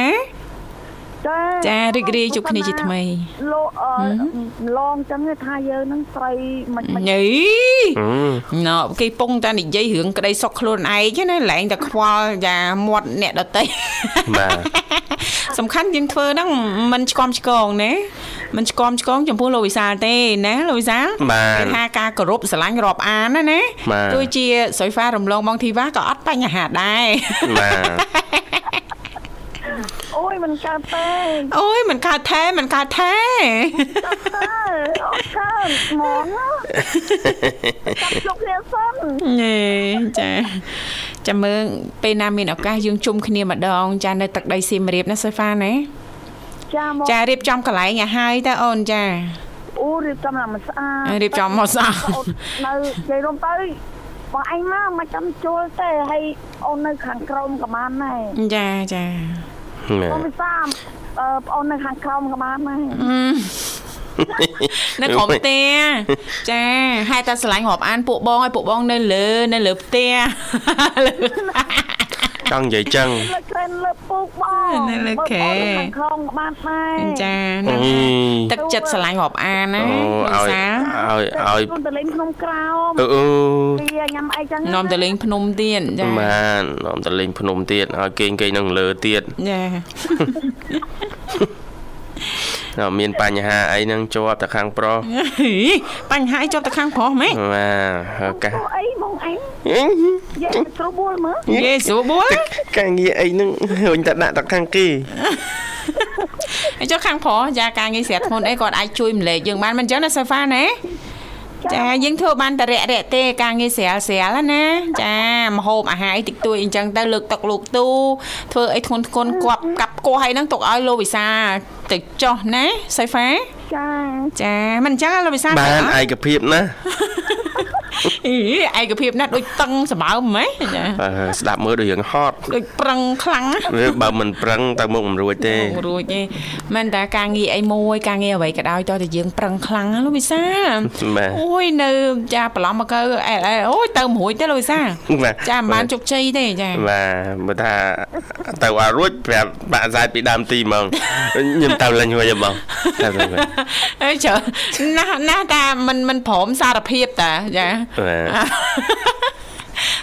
ចាចារីករាយជួបគ្នាជាថ្មីលោកអឺឡងចឹងទេថាយើងនឹងស្រីមិនមិនញីអឺណ៎គេពងតែនិយាយរឿងក្តីសុខខ្លួនឯងណាលែងតែខ្វល់យ៉ាមាត់អ្នកដតីបាទសំខាន់យើងធ្វើហ្នឹងមិនឆ្កំឆ្កងណាមិនឆ្កំឆ្កងចំពោះលោកវិសាលទេណាលោកវិសាលបាទគេថាការគោរពស្រឡាញ់រាប់អានណាណាបាទទោះជាសុយហ្វារំលងបងធីវ៉ាក៏អត់បញ្ហាដែរបាទ អូយមិនកើតទេអូយមិនកើតថែមិនកើតថែអើអូកើតហ្មងណាចាប់ជុកគ្នាសិនញេចាចាំមើលពេលណាមានឱកាសយើងជុំគ្នាម្ដង ចានៅទឹកដីសៀមរាបណាសុយហ្វាណាចាមកចារៀបចំកន្លែងឲ្យហើយតើអូនចាអូរៀបចំឡើងមិនស្អាតរៀបចំមកស្អាតអូននៅនិយាយរំទៅបងអញមកមិនចាំជួលទេហើយអូននៅខាងក្រោមក៏បានដែរចាចា បងវិសាលអឺបងអូននៅខាងក្រោមក៏បានដែរនៅក្រុមផ្ទះចាហេតុតែស្រឡាញ់រាប់អានពួកបងឲ្យពួកបងនៅលើនៅលើផ្ទះ ចង់និយាយចឹងលើក្រែនលើពូកបងនៅលើខែបងអូននៅខាងក្រោមក៏បានដែរចាអហ្នឹងឺទឹកចិត្តស្រឡាញ់រាប់អានណាអូលោកឲ្យសាឲ្យឲ្យខ្លួនទៅលេងក្នុងក្រោមអឺអឺពីញ៉ាំអីចឹងនាំទៅលេងភ្នំទៀតចាបាននាំទៅលេងភ្នំទៀតឲ្យគេងគេងនឹងលើទៀតចាដល់ មានបញ្ហាអីហ្នឹងជាប់តែខាងប្រុសហីបញ្ហាជាប់ទៅខាងប្រុសម៉េចបាទឱកាសអូអីបងអញយកទៅត្រួបួលមើលយេស្រួលបួលការងារអីហ្នឹងវិញតែដាក់តែខាងគេចុះខាងប្រុសចាការងារស្រាក់ធ្ងន់អីគាត់អាចជួយម្លែកយើងបានមិនអញ្ចឹងណាសូហ្វាណា ចាយើងធ្វើបានតែរាក់រាក់ទេការងារស្រាលស្រាលណាចាមហូបអាហារអីតិចតួចអញ្ចឹងទៅលើកតុកលោកទូធ្វើអីធ្ងន់ធ្ងន់គប់កាប់គោះអីហ្នឹងទុកឲ្យលោកវិសាទៅចោះណាសូហ្វាចាចាមិនអញ្ចឹងលោកវិសាបានឯកភាពណា អីឯកភាពណាស់ដូចតឹងសម្បើមហ្មងចាបាទស្ដាប់មើលដូចរឿងហត់ដូចប្រឹងខ្លាំងណាវាបើមិនប្រឹងទៅមុខមិនរួចទេអូរួចទេមិនតែការងារអីមួយការងារអ្វីក៏ដោយតើតែយើងប្រឹងខ្លាំងណាលោកវិសាបាទអូយនៅចាប្រឡំមកកើអែលអែលអូយទៅមួយទេលោកវិសាបាទចាមិនបានជោគជ័យទេចាបាទបើថាទៅឲ្យរួចប្រាប់បាក់សាយពីដើមទីហ្មងខ្ញុំទៅលេងរួចហើយបងតែទៅវិញអើយច្រើនណាស់ណាស់តាមិនមិនព្រមសារភាពតាចាបាទ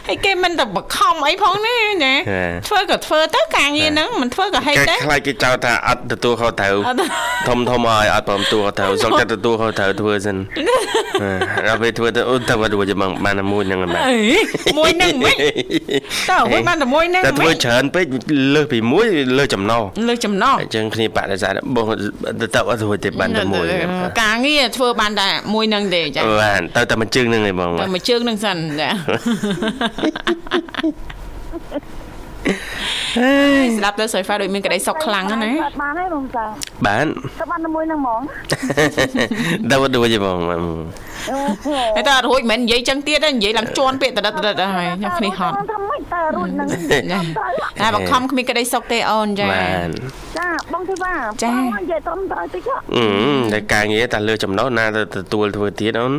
ហើយគេមិនទៅបខំអីផងណាណាហេធ្វើក៏ធ្វើទៅការងារហ្នឹងមិនធ្វើក៏ហេតុគេដែរខ្លាចគេចោទថាអត់ទទួលខុសត្រូវអត់ធំធំឲ្យអត់ព្រមទទួលខុសត្រូវសុំចិត្តទទួលខុសត្រូវធ្វើសិនដល់ពេលធ្វើទៅអូទៅមករួចហ្មងបានតែមួយហ្នឹងហ្មងអីមួយហ្នឹងមិនតើអ្វីបានតែមួយហ្នឹងតែធ្វើមិនច្រើនពេកលើសពីមួយលើសចំណោះលើចំណោះអញ្ចឹងគ្នាបដិសេធបងទៅទៅអត់រួចទេបានតែមួយការងារធ្វើបានតែមួយហ្នឹងទេចាបានទៅតែមួយជើងហ្នឹងឯងបងតែមួយជើងហ្នឹងសិនចាស្ដាប់ទៅសុយហ្វាដូចមានក្តីសុខខ្លាំងណាស់ណាកើតបានហើយបងតាបានទៅបានតែមួយហ្នឹងហ្មងដល់ដូចទេបងអូ ហើយតើអត់រួចមិនមែននិយាយចឹងទៀតទេនិយាយឡើងជន់ពាក្យតដិតតដិតហើយខ្ញុំគ្នាហត់ធ្វើម៉េចតើរួចនឹងតែបង្ខំគ្មានក្តីសុខទេអូនចាបានចាបងធីវ៉ាចាបងនិយាយត្រឹមត្រូវតិចហ៎អឺតែការងារតែលើចំណុះណាទៅទទួលធ្វើទៀតអូន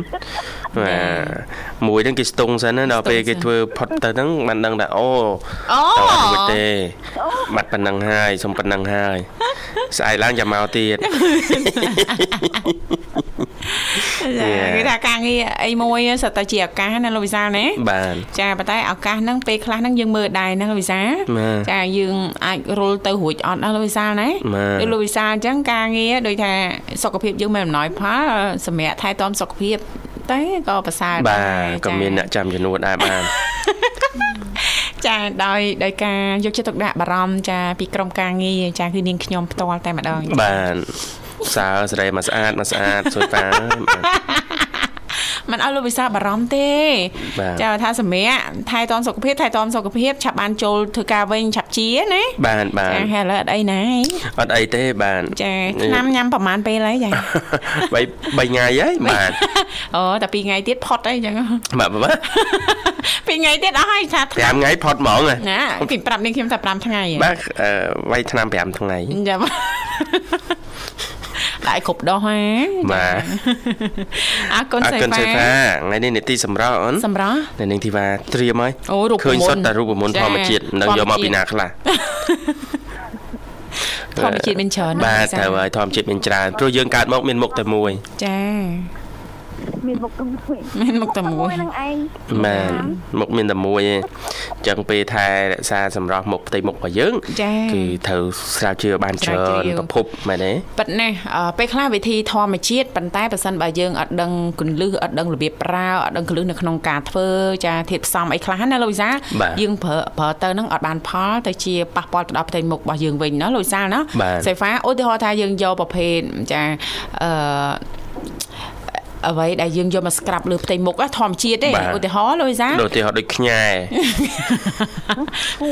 បាទមួយហ្នឹងគេស្ទង់សិនណាដល់ពេលគេធ្វើផុតទៅហ្នឹងបានដឹងថាអូអូតើអត់រួចទេបាត់ប៉ុណ្ណឹងហើយសុំប៉ុណ្ណឹងហើយស្អែកឡើងចាំមកទៀត គេថាការងារអីមួយសិតតែជាឱកាសណាលោកវិសាលណាបានចាប៉ុន្តែឱកាសហ្នឹងពេលខ្លះហ្នឹងយើងមើលដែរណាលោកវិសាលបាទចាយើងអាចរុលទៅរួចអត់ណាលោកវិសាលណាបាទដូចលោកវិសាលអញ្ចឹងការងារដូចថាសុខភាពយើងមិនអំណោយផលសម្រាប់ថែទាំសុខភាពតែក៏ប្រសើរបាដែរទក៏មានអ្នកចាំជំនួសដែរបានចាដោយដោយការយកចិត្តទុកដាក់បារម្ភចាពីក្រុមការងារចាគឺនាងខ្ញុំផ្ទាល់តែម្ដងបាន សើស្រីមកស្អាតមកស្អាតសួយប៉ាបាទមិនឲ្យលោកវិសាលបារម្ភទេបាទចាថាសម្រាប់ថែទាំសុខភាពថែទាំសុខភាពឆាប់បានចូលធ្វើការវិញឆាប់ជាណាបានបានចាហើយឥឡូវអត់អីណាអត់អីទេបានចាឆ្នាំញ៉ាំប្រហែលពេលហើយចាបីបីថ្ងៃហើយបាទអូតែ2ថ្ងៃទៀតផុតអីចឹងបាទបាទ2ថ្ងៃទៀតអស់ហើយថា5ថ្ងៃផុតហ្មងហ៎ណាគេប្រាប់នាងខ្ញុំថា5ថ្ងៃហ៎បាទអឺវាយឆ្នាំ5ថ្ងៃចាំ ដាក់ឲ្យគ្រប់ដោះហ៎បាទអរគុណអរសេគុណហ្វាសេហ្វាថ្ងៃនេះនេតិសម្រាប់អូនសម្រាប់នៅនាងធីវ៉ាត្រៀមហើយអូរូបឃើញមន្តសុទ្ធតែរូបមន្តចាធម្មជាតិនឹងយកមកពីណាខ្លះធម្មជាតិមានច្រើនណាស់បាទចាទៅហើយធម្មជាតិមានច្រើនព្រោះយើងកើតមកមានមុខតែមួយចា មានមុខទៅមួយមានមុខតែមួយនឹងឯងបាទមុខមានតែមួយឯងអញ្ចឹងពេលថែរក្សាសម្រស់មុខផ្ទៃមុខរបស់យើងចាគឺត្រូវស្រាវជ្រាវបានស្រាច្រើវជ្រានវប្រភពមែនទេប៉ិតណាស់អឺពេលខ្លះវិធីធម្មជាតិប៉ុន្តែបើសិនបើយើងអត់ដឹងគន្លឹះអត់ដឹងរបៀបប្រើអត់ដឹងគន្លឹះនៅក្នុងការធ្វើចាធាតុផ្សំអីខ្លះណាលោកវិសាលបាទយើងប្រើប្រើទៅហ្នឹងអត់បានផលទៅជាប៉ះពាល់ទៅដល់ផ្ទៃមុខរបស់យើងវិញណាលោកវិសាលណាបាទសេហ្វាឧទាហរណ៍ថាយើងយកប្រភេទចាអឺ អ្វីដែលយើងយកមកស្ក្រាប់លើផ្ទៃមុខណាធម្មជាតិទេបាទឧទាហរណ៍លោកវិសាលដូចទីហោដូចខ្ញែ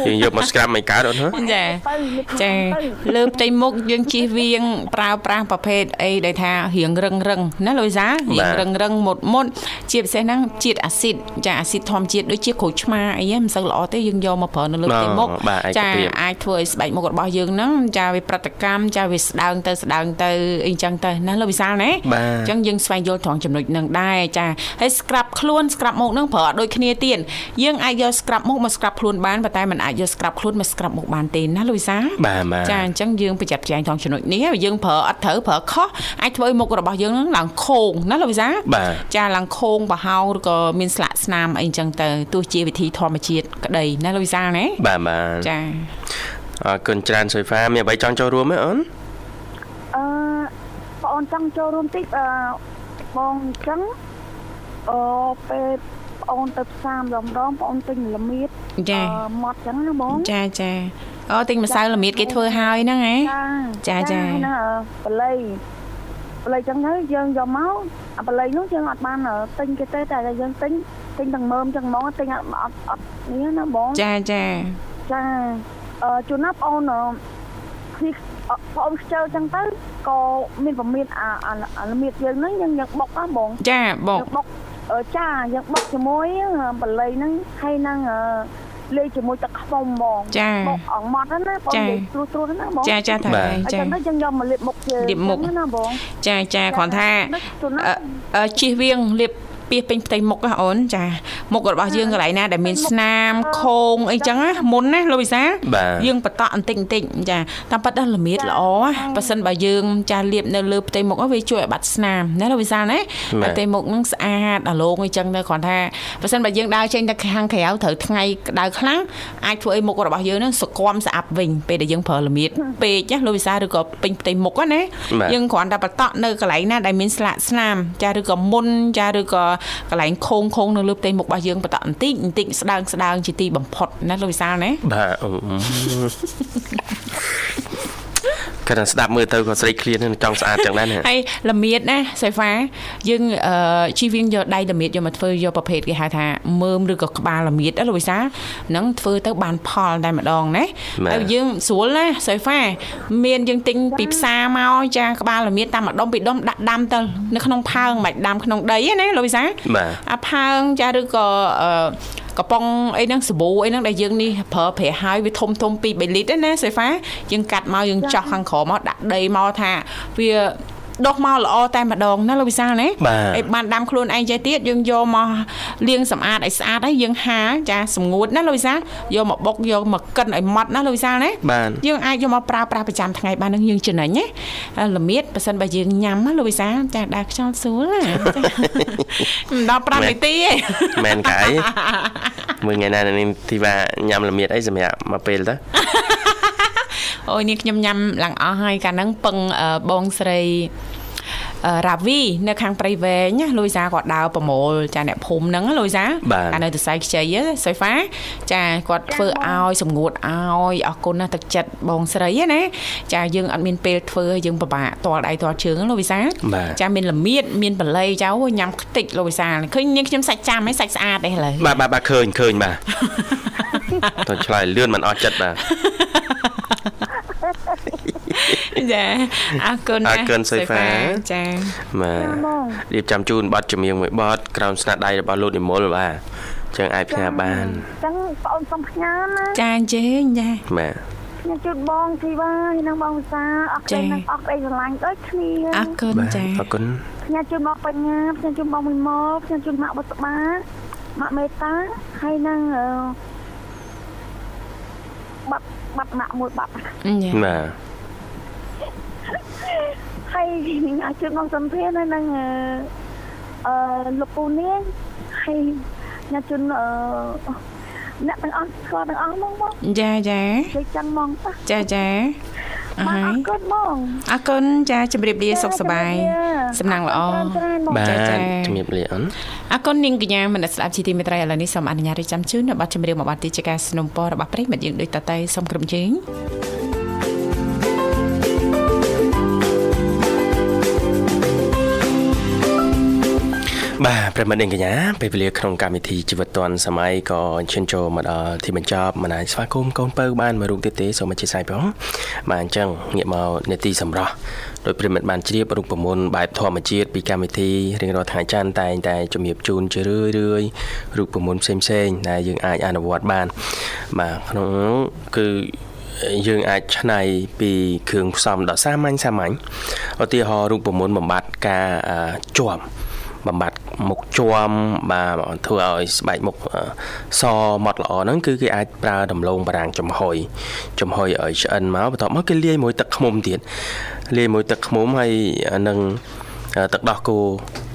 យើងយកមកស្ក្រាប់មិនកើតអូនហ៎ចាទៅលិបចាទៅលើផ្ទៃមុខយើងជៀសវាងប្រើប្រាស់ប្រភេទអីដែលថារៀងរឹងរឹងណាលូយសារៀងរឹងរឹងមុតមុតជាពិសេសហ្នឹងជាតិអាស៊ីតចាអាស៊ីតធម្មជាតិដូចជាក្រូចឆ្មាអីហ្នឹងមិនសូវល្អទេយើងយកមកប្រើនៅលើផ្ទៃមុខបាទឯកចាភាពអាចធ្វើឲ្យស្បែកមុខរបស់យើងហ្នឹងចាវាប្រតិកម្មចាវាស្ដើងទៅស្ដើងទៅអីចឹងទៅណាលោកវិសាលណាបាទអញ្ចឹងយើងស្វែងយល់ត្រង់ចំណុចហ្នឹងដែរចាហើយស្ក្រាប់ខ្លួនស្ក្រាប់មុខហ្នឹងប្រើអត់ដូចគ្នាទៀតយើងអាចយកស្ក្រាប់មុខមកស្ក្រាប់ខ្លួនបានប៉ុន្តែมันអាចយកស្ក្រាប់ខ្លួនមកស្ក្រាប់មុខបានទេណាលោកវិសាលបាទបាទចាអញ្ចឹងយើងប្រយ័ត្នប្រយែងត្រង់ចំណុចនេះហើយយើងប្រើអត់ត្រូវប្រើខុសអាចធ្វើឲ្យមុខរបស់យើងហ្នឹងឡើងខូងណាលោកវិសាបាទចាឡើងខូងប្រហោងឬក៏មានស្លាកស្នាមអីអញ្ចឹងទៅទោះជាវិធីធម្មជាតិក្តីណាលោកវិសាណាបាទបាទចាអរគុណច្រើនសុយហ្វាមានអ្វីចង់ចូលរួមទេអូនអឺបងអូនចង់ចូលរួមតិចអឺ បងអញ្ចឹងអឺពេលបងអូនទៅផ្សារម្ដងម្ដងបងអូនទិញល្មៀតចាអឺម៉ត់អញ្ចឹងណាបងចាចាអូទិញម្សៅល្មៀតគេធ្វើហើយហ្នឹងហ៎ចាចាណាបល័យបល័យអញ្ចឹងទៅយើងយកមកអាបល័យនោះយើងអត់បានទិញគេទេតែយើងទិញទិញទាំងមើមអញ្ចឹងហ្មងទិញអត់អត់អត់នេះណាបងចាចាចាអឺជួនណាបងអូនអឺពី បងអូនខ្ជិលអញ្ចឹងទៅក៏មានប្រមានអាអាអាល្មៀតយើងហ្នឹងយើងយើងបុកណាបងចាបកយើងបុកអឺចាយើងបុកជាមួយអឺបល័យហ្នឹងហើយនឹងអឺលេងជាមួយទឹកខ្មុំហ្មងចាបុកអង្មត់ហ្នឹងណាបងចានិយាយស្រួលស្រួលៗណាបងចាចាថាបាទឯងអញ្ចាចឹងទៅយើងយកមកលាបមុខយើងលាបមុខអញ្ចឹងណាបងចាចាគ្រាន់ថាជួនណាអឺអឺជិះវៀងលាប ពីពេញផ្ទៃមុខណាអូនចាមុខរបស់យើងកន្លែងណាដែលមានស្នាមខូងអីចឹងណាមុនណាលោកវិសាបាទយើងបតក់បន្តិចបន្តិចចាតាមប៉ិតដល់ល្មៀតល្អប៉ះសិនបើយើងចាលាបនៅលើផ្ទៃមុខហ្នឹងវាជួយឲ្យបាត់ស្នាមណាលោកវិសាលណាបាទផ្ទៃមុខហ្នឹងស្អាតអាឡងអីចឹងទៅគ្រាន់ថាប៉ះសិនបើយើងដើរចេញទៅខាងក្រៅត្រូវថ្ងៃក្តៅខ្លាំងអាចធ្វើឲ្យមុខរបស់យើងហ្នឹងសកមស្អាប់វិញពេលដែលយើងប្រើល្មៀតពេកណាលោកវិសាលឬក៏ពេញផ្ទៃមុខណាបាទយើងគ្រាន់តែបតក់នៅកន្លែងណាដែលមានស្លាកស្នាមចាឬក៏មុនចាឬក៏កន្លែងខូងខូងនៅលើផ្ទៃមុខរបស់យើងបតក់បន្តិចបន្តិចស្ដើងស្ដើងជាទីបំផុតណាលោកវិសាលណាបាទអូក គាត់ថាស្ដាប់មើលទៅក៏ស្រេកឃ្លាននឹងចង់ស្អាតចឹងដែរណាហើយល្មៀតណាសៃហ្វាយើងអឺជីវៀងយកដៃល្មៀតយកមកធ្វើយកប្រភេទគេហៅថាមើមឬក៏ក្បាលល្មៀតណាលោកវិសាហ្នឹងធ្វើទៅបានផលតែម្ដងណាហើយយើងស្រួលណាសៃហ្វាមានយើងទិញពីផ្សារមកចាក្បាលល្មៀតតាមម្ដុំពីរដុំដាក់ដាំទៅនៅក្នុងផើងមិនដាំក្នុងដីណាលោកវិសាបាទអាផើងចាឬក៏អឺកំប៉ុងអីហ្នឹងសាប៊ូអីហ្នឹងដែលយើងនេះប្រើប្រាស់ហើយវាធំធំ2 3លីត្រណាសេហ្វាយើងកាត់មកយើងចោះខាងក្រោមមកដាក់ដីមកថាវា ដុះមកល្អតែម្ដងណាលោកវិសាលណាបាទហើយបានដាំខ្លួនឯងចេះទៀតយើងយកមកលាងសម្អាតឲ្យស្អាតហើយយើងហាលចាសម្ងួតណាលោកវិសាលយកមកបុកយកមកកិនឲ្យម៉ត់ណាលោកវិសាលណាបាទយើងអាចយកមកប្រើប្រាស់ប្រចាំថ្ងៃបាននឹងយើងចំណេញណាហើយល្មៀតប៉ះសិនបើយើងញ៉ាំណាលោកវិសាលចាដើរខ្យល់ស្រួលណាចាមិនដល់5នាទីទេមែនកាយមើលថ្ងៃណានេះទីว่าញ៉ាំល្មៀតអីសម្រាប់មកពេលទៅ អូយនេះខ្ញុំញ៉ាំឡើងអស់ហើយកាលហ្នឹងពឹងអឺបងស្រីអឺរ៉ាវីនៅខាងព្រៃវែងណាលូយសាគាត់ដើរប្រមូលចាអ្នកភូមិហ្នឹងណាលូយសាបាទកាលនៅទសៃខ្ចីហ៎សុយហ្វាចាគាត់ធ្វើឲ្យសម្ងួតឲ្យអរគុណណាស់ទឹកចិត្តបងស្រីណាចាយើងអត់មានពេលធ្វើយើងពិបាកតល់ដៃតល់ជើងណាលូយសាបាទចាមានល្មៀតមានបល័យចៅអូយញ៉ាំខ្ទេចលូយសាឃើញនាងខ្ញុំសាច់ចាំហ៎សាច់ស្អាតទេឥឡូវបាទបាទបាទឃើញឃើញបាទទៅឆ្លើយលឿនមិនអស់ចិត្តបាទ ចាអរគុណណាអរគុណសុយហ្វាចាបាទរៀបចំជូនប័ណ្ណចម្រៀងមួយប័ណ្ណក្រោមស្នាដៃរបស់លោកនិមលបាទអញ្ចឹងអាចផ្ញើបានចឹងបងអូនសុំផ្ញើណាចាអញ្ជើញចាបាទខ្ញុំជូនបងធីវ៉ាហើយនឹងបងវិសាអរចាគុណនឹងអរក្តីស្រឡាញ់ដូចគ្នាអរគុណបាទចាអរគុណខ្ញុំជូនបងបញ្ញាខ្ញុំជូនបងមួយមកខ្ញុំជូនម៉ាក់បុស្បាម៉ាក់មេតាហើយនឹងអឺ បាត់បាត់ម៉ាក់មួយបាត់ចាបាទហើយអាចជូនបងសំភារហើយនឹងអឺអឺលោកពូនាងហើយខ្ញុំជូនអឺអ្នកទាំងអស់ស្គាល់ទាំងអស់ហ្មងបងចាចានិយាយចឹងហ្មងប៉ះចាចាអរ បាទ ហើ អ យ រគុណបង អរគុណចាជម្រាបលាសុខសប្បាយសំណាងល្អ ច្រើនបង បាទ ចាចា ជំរាបលាអូន អរគុណនាងកញ្ញាមនស្សស្ដាប់ជីទីមេត្រីឥឡូវនេះសូមអនុញ្ញាតរៀបចំជូននៅប័ណ្ណចម្រៀងមួយប័ណ្ណទីជាការสนับสนุนរបស់ប្រិយមិត្តយើងដូចតទៅសូមក្រុមជើង បាទប្រិមត្តនាងកញ្ញាពេលវេលាក្នុងកម្មវិធីជីវិតឌွန်សម័យក៏ឈានចូលមកដល់ទីបញ្ចប់មិនអាចស្វាគមន៍កូនពៅបានមួយរូបទៀតទេសូមអធិស្ឋានផងបាទអញ្ចឹងងាកមកនេតិសម្រាប់ដោយប្រិមត្តបានជ្រាបរូបមន្តបែបធម្មជាតិពីកម្មវិធីរៀងរាល់ថ្ងៃច័ន្ទតែងតែជំរាបជូនជារឿយរឿយៗរូបមន្តផ្សេងផ្សេងៗដែលយើងអាចអនុវត្តបានបាទក្នុងនោះគឺយើងអាចឆ្នៃពីគ្រឿងផ្សំដ៏សាមញ្ញសាមញ្ញឧទាហរណ៍រូបមន្តបំបត្តិការអឺជាប់ បំបត្តិមុខជាំបាទធ្វើឲ្យស្បែកមុខអឺសម៉ត់ល្អហ្នឹងគឺគេអាចប្រើដំឡូងបារាំងចំហុយចំហុយឲ្យឆ្អិនមកបន្ទាប់មកគេលាយមួយទឹកឃ្មុំទៀតលាយមួយទឹកឃ្មុំហើយនឹងអឺទឹកដោះគោ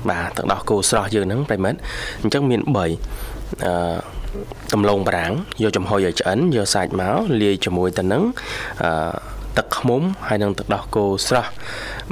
បាទទឹកដោះគោស្រស់យើងហ្នឹងប្រិមិត្តអញ្ចឹងមាន3អឺដំឡូងបារាំងយកចំហុយឲ្យឆ្អិនយកសាច់មកលាយជាមួយទៅនឹងអឺទឹកឃ្មុំហើយនឹងទឹកដោះគោស្រស់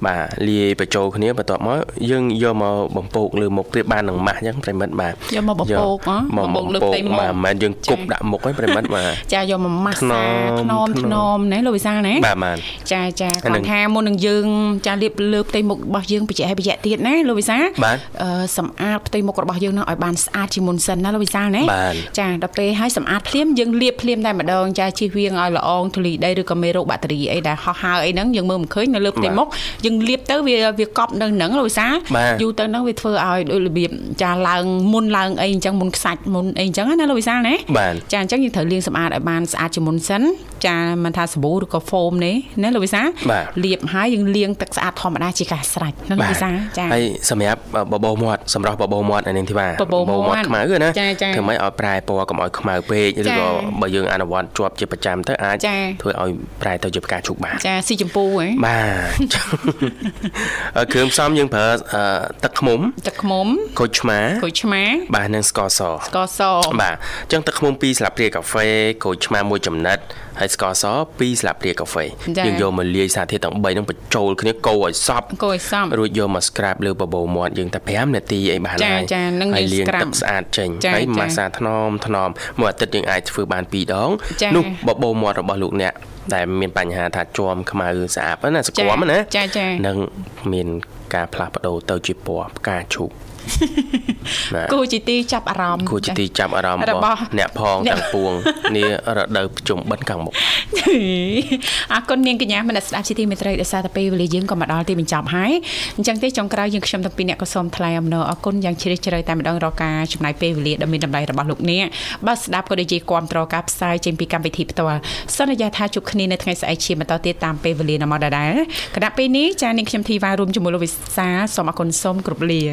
បាទលាយបញ្ចូលគ្នាបន្ទាប់មកយើងយកមកបំពោកលើមុខប្រៀបបាននឹងម៉ាស់អញ្ចឹងប្រិមិត្តបាទយកមកបំពោកហ៎មកបំពោកលើផ្ទៃមុខបាទមិនមែនយើងគប់ដាក់មុខទេប្រិមិត្តបាទចាយកមកម៉ាស្សាថ្នមថ្នមថ្នមណាលោកវិសាលណាបាទបាទចាចាអាគានឹងត់ថាមុននឹងយើងចាលាបលើផ្ទៃមុខរបស់យើងបច្ចៈឲ្យបច្ចៈទៀតណាលោកវិសាលបាទអឺសម្អាតផ្ទៃមុខរបស់យើងនឹងឲ្យបានស្អាតជាមុនសិនណាលោកវិសាលណាបាទចាដល់ពេលឲ្យសម្អាតភ្លាមយើងលាបភ្លាមតែម្ដងចាជិះវៀងឲ្យល្អងធូលីដីឬក៏មេរោគបាក់តេរីអីដែលហោះហើរអីហ្នឹងយើងមើលមិនឃើញនៅលើផ្ទៃមុខយើងលាបទៅវាវាកប់នៅហ្នឹងលោកវិសាលបាទយូរទៅហ្នឹងវាធ្វើឲ្យដូចរបៀបចាឡើងមុនឡើងអីអញ្ចឹងមុនខ្សាច់មុនអីអញ្ចឹងណាលោកវិសាលណាបាទចាអញ្ចឹងយើងត្រូវលាងសម្អាតឲ្យបានស្អាតជាមុនសិនចាមិនថាសាប៊ូឬក៏ហ្វូមនេះណាលោកវិសាបាទលាបហើយយើងលាងទឹកស្អាតធម្មតាជាការស្រេចណាលោកវិសាចាហើយសម្រាប់បបោមាត់សម្រាប់បបោមាត់អានេះទីបាទបបោមាត់ខ្មៅណាចាចាធ្វើម៉េចឲ្យប្រែពណ៌កុំឲ្យខ្មៅពេកឬចាក៏បើយើងអនុវត្តជាប់ជាប្រចាំទៅអាចចាធ្វើឲ្យប្រែទៅជាផ្កាឈូកបានចាស៊ីចម្ពូហ៎បាទអឺគ្រឿងផ្សំយើងប្រើអឺទឹកឃ្មុំទឹកឃ្មុំក្រូចឆ្មាក្រូចឆ្មាបាទនិងស្ករសស្ករសបាទអញ្ចឹងទឹកឃ្មុំ2ស្លាបព្រាកាហ្វេក្រូចឆ្មាមួយចំណិត ហើយស្ករស2ស្លាបព្រាកាហ្វេយើងយកមកលាយសារធាតុទាំង3ហ្នឹងបញ្ចូលគ្នាកូរឲ្យសព្វកូរឲ្យសព្វរួចយកមក scrap លើបបោមាត់យើងតែ5នាទីអីបានចាហើយចានឹងហើយយើងលាង scrap ទឹកស្អាតចេញចាហើយចាម៉ាសាថ្នមថ្នមមួយអាទិត្យយើងអាចធ្វើបាន2ដងចានោះបបោមាត់របស់លោកអ្នកដែលមានបញ្ហាថាជាំខ្មៅស្អាតហ្នឹងណាសក្មណាចាចានឹងមានការផ្លាស់ប្ដូរទៅជាពណ៌ផ្កាឈូកណា គូជាទីចាប់អារម្មណ៍គួរជាទីចាប់អារម្មណ៍ររបស់ស់អ្នកផងអ្នកទាំងពួងនេះរដូវជុំបិណ្ឌខាងមុខអរគុណនាងកញ្ញាមនស្ដាប់ជាទីមេត្រីដោយសារតែពេលវេលាយើងក៏មកដល់ទីបញ្ចប់ហើយអញ្ចឹងទេចុងក្រោយយើងខ្ញុំទាំងពីរអ្នកក៏សូមថ្លែងអំណរអគុណយ៉ាងជ្រាលជ្រៅតែម្ដងរកការចំណាយពេលវេលាដ៏មានតម្លៃរបស់លោកអ្នកបើស្ដាប់ក៏ដូចជាគាំទ្រការផ្សាយចេញពីកម្មវិធីផ្ទាល់សន្យាថាជួបគ្នានៅថ្ងៃស្អែកជាបន្តទៀតតាមពេលវេលានៅមកដដែលគណៈពេលនេះចានាងខ្ញុំធីវ៉ារួមជាមួយលោកវិសាលសូមអគុណសូមគ្រប់លា